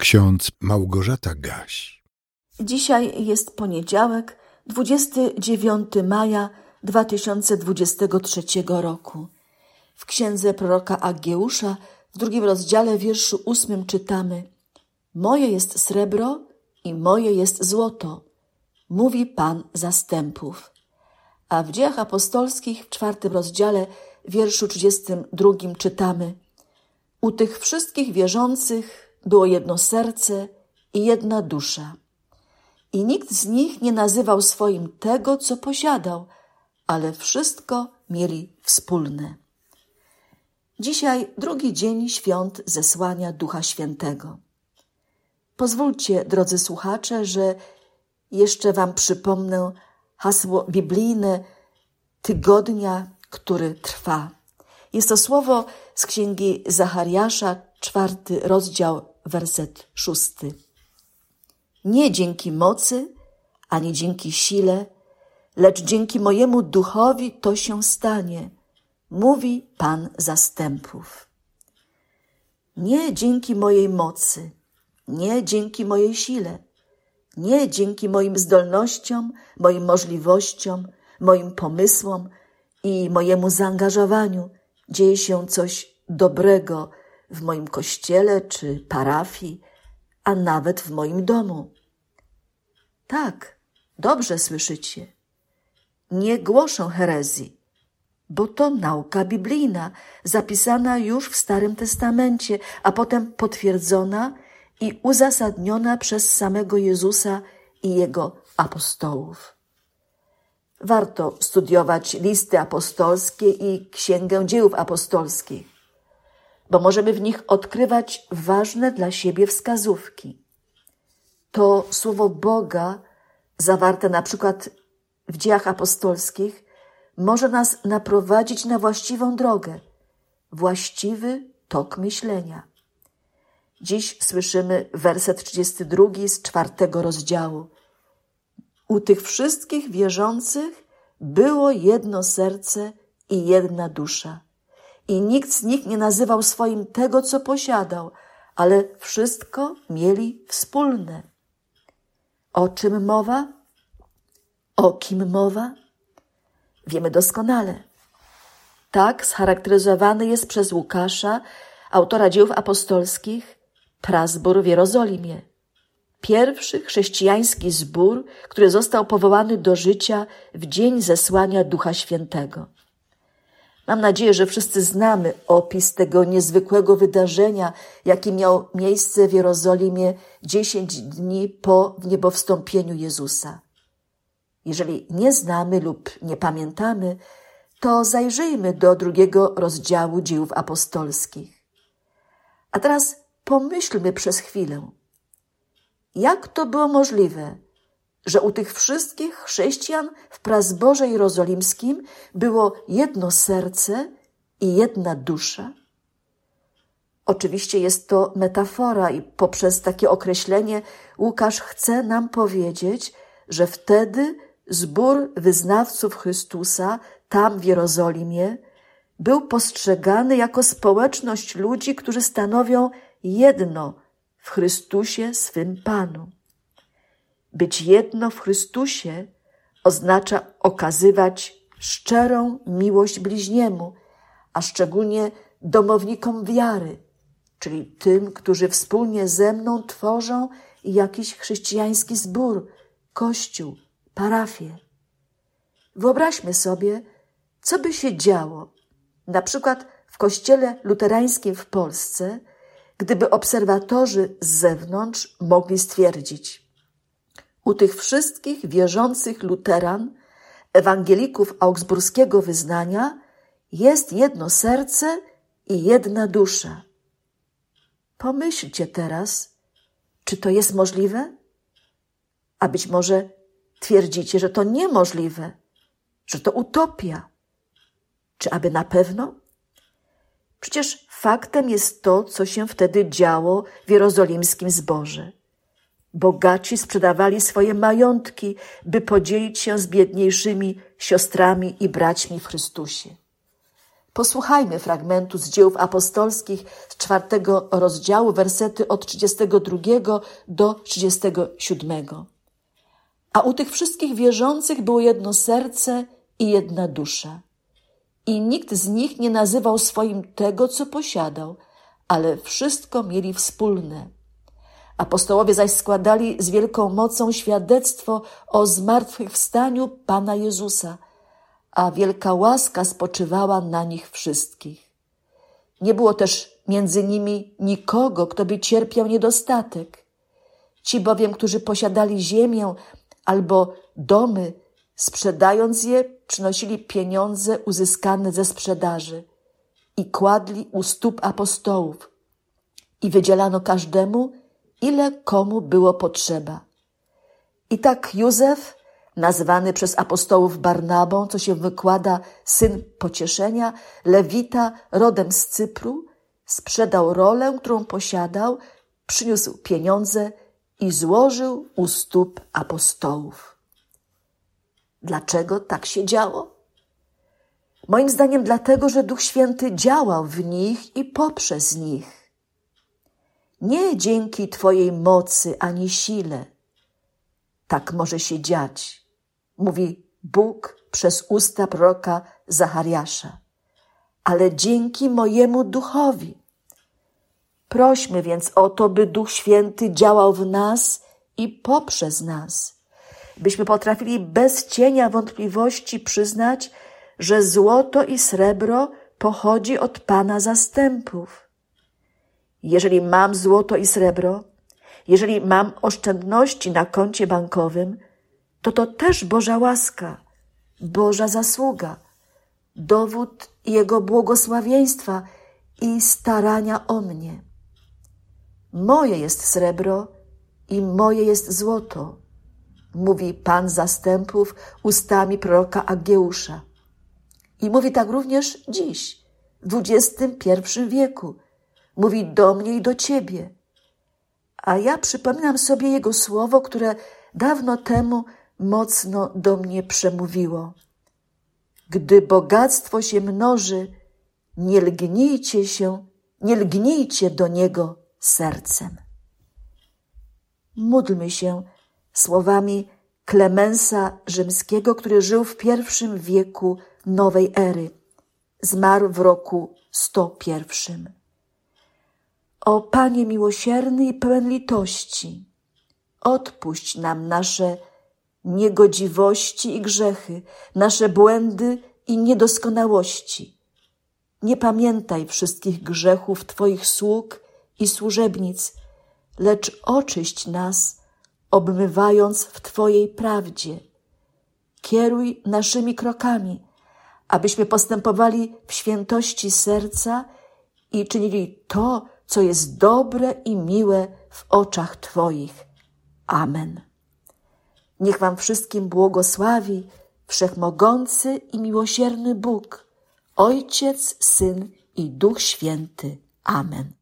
Ksiądz Małgorzata Gaś. Dzisiaj jest poniedziałek, 29 maja 2023 roku. W księdze proroka Agieusza w drugim rozdziale wierszu ósmym czytamy Moje jest srebro i moje jest złoto, mówi Pan zastępów. A w dziejach apostolskich w czwartym rozdziale wierszu 32 czytamy U tych wszystkich wierzących było jedno serce i jedna dusza. I nikt z nich nie nazywał swoim tego, co posiadał, ale wszystko mieli wspólne. Dzisiaj drugi dzień świąt zesłania Ducha Świętego. Pozwólcie, drodzy słuchacze, że jeszcze Wam przypomnę hasło biblijne tygodnia, który trwa. Jest to słowo z księgi Zachariasza, czwarty rozdział, werset szósty. Nie dzięki mocy, ani dzięki sile, lecz dzięki mojemu duchowi to się stanie, mówi Pan zastępów. Nie dzięki mojej mocy, nie dzięki mojej sile, nie dzięki moim zdolnościom, moim możliwościom, moim pomysłom i mojemu zaangażowaniu dzieje się coś dobrego w moim kościele czy parafii, a nawet w moim domu. Tak, dobrze słyszycie. Nie głoszą herezji, bo to nauka biblijna, zapisana już w Starym Testamencie, a potem potwierdzona i uzasadniona przez samego Jezusa i jego apostołów. Warto studiować listy apostolskie i księgę dziełów apostolskich bo możemy w nich odkrywać ważne dla siebie wskazówki. To słowo Boga, zawarte na przykład w dziejach apostolskich, może nas naprowadzić na właściwą drogę, właściwy tok myślenia. Dziś słyszymy werset 32 z czwartego rozdziału. U tych wszystkich wierzących było jedno serce i jedna dusza i nikt z nich nie nazywał swoim tego, co posiadał, ale wszystko mieli wspólne. O czym mowa? O kim mowa? Wiemy doskonale. Tak scharakteryzowany jest przez Łukasza, autora dzieł apostolskich, prazbór w Jerozolimie. Pierwszy chrześcijański zbór, który został powołany do życia w dzień zesłania Ducha Świętego. Mam nadzieję, że wszyscy znamy opis tego niezwykłego wydarzenia, jakie miało miejsce w Jerozolimie dziesięć dni po wniebowstąpieniu Jezusa. Jeżeli nie znamy lub nie pamiętamy, to zajrzyjmy do drugiego rozdziału dziejów apostolskich. A teraz pomyślmy przez chwilę, jak to było możliwe, że u tych wszystkich chrześcijan w prazborze jerozolimskim było jedno serce i jedna dusza? Oczywiście jest to metafora i poprzez takie określenie Łukasz chce nam powiedzieć, że wtedy zbór wyznawców Chrystusa tam w Jerozolimie był postrzegany jako społeczność ludzi, którzy stanowią jedno w Chrystusie swym Panu. Być jedno w Chrystusie oznacza okazywać szczerą miłość bliźniemu, a szczególnie domownikom wiary, czyli tym, którzy wspólnie ze mną tworzą jakiś chrześcijański zbór, kościół, parafię. Wyobraźmy sobie, co by się działo, na przykład w kościele luterańskim w Polsce, gdyby obserwatorzy z zewnątrz mogli stwierdzić, u tych wszystkich wierzących luteran, ewangelików augsburskiego wyznania, jest jedno serce i jedna dusza. Pomyślcie teraz, czy to jest możliwe? A być może twierdzicie, że to niemożliwe, że to utopia. Czy aby na pewno? Przecież faktem jest to, co się wtedy działo w jerozolimskim zborze. Bogaci sprzedawali swoje majątki, by podzielić się z biedniejszymi siostrami i braćmi w Chrystusie. Posłuchajmy fragmentu z dzieł apostolskich z czwartego rozdziału, wersety od 32 do 37. A u tych wszystkich wierzących było jedno serce i jedna dusza. I nikt z nich nie nazywał swoim tego, co posiadał, ale wszystko mieli wspólne. Apostołowie zaś składali z wielką mocą świadectwo o zmartwychwstaniu Pana Jezusa – a wielka łaska spoczywała na nich wszystkich. Nie było też między nimi nikogo, kto by cierpiał niedostatek. Ci bowiem, którzy posiadali ziemię albo domy, sprzedając je, przynosili pieniądze uzyskane ze sprzedaży i kładli u stóp apostołów i wydzielano każdemu, ile komu było potrzeba. I tak Józef, nazwany przez apostołów Barnabą, co się wykłada syn pocieszenia, lewita rodem z Cypru, sprzedał rolę, którą posiadał, przyniósł pieniądze i złożył u stóp apostołów. Dlaczego tak się działo? Moim zdaniem dlatego, że Duch Święty działał w nich i poprzez nich. Nie dzięki Twojej mocy ani sile. Tak może się dziać mówi Bóg przez usta proroka Zachariasza, ale dzięki mojemu duchowi. Prośmy więc o to, by Duch Święty działał w nas i poprzez nas, byśmy potrafili bez cienia wątpliwości przyznać, że złoto i srebro pochodzi od Pana zastępów. Jeżeli mam złoto i srebro, jeżeli mam oszczędności na koncie bankowym, to to też Boża łaska, Boża zasługa, dowód Jego błogosławieństwa i starania o mnie. Moje jest srebro i moje jest złoto, mówi Pan zastępów ustami proroka Agieusza. I mówi tak również dziś, w XXI wieku. Mówi do mnie i do ciebie. A ja przypominam sobie Jego słowo, które dawno temu mocno do mnie przemówiło. Gdy bogactwo się mnoży, nie lgnijcie się, nie lgnijcie do niego sercem. Módlmy się słowami Klemensa Rzymskiego, który żył w pierwszym wieku nowej ery. Zmarł w roku 101. O Panie miłosierny i pełen litości, odpuść nam nasze niegodziwości i grzechy, nasze błędy i niedoskonałości. Nie pamiętaj wszystkich grzechów Twoich sług i służebnic, lecz oczyść nas, obmywając w Twojej prawdzie. Kieruj naszymi krokami, abyśmy postępowali w świętości serca i czynili to, co jest dobre i miłe w oczach Twoich. Amen. Niech Wam wszystkim błogosławi Wszechmogący i miłosierny Bóg, Ojciec, Syn i Duch Święty. Amen.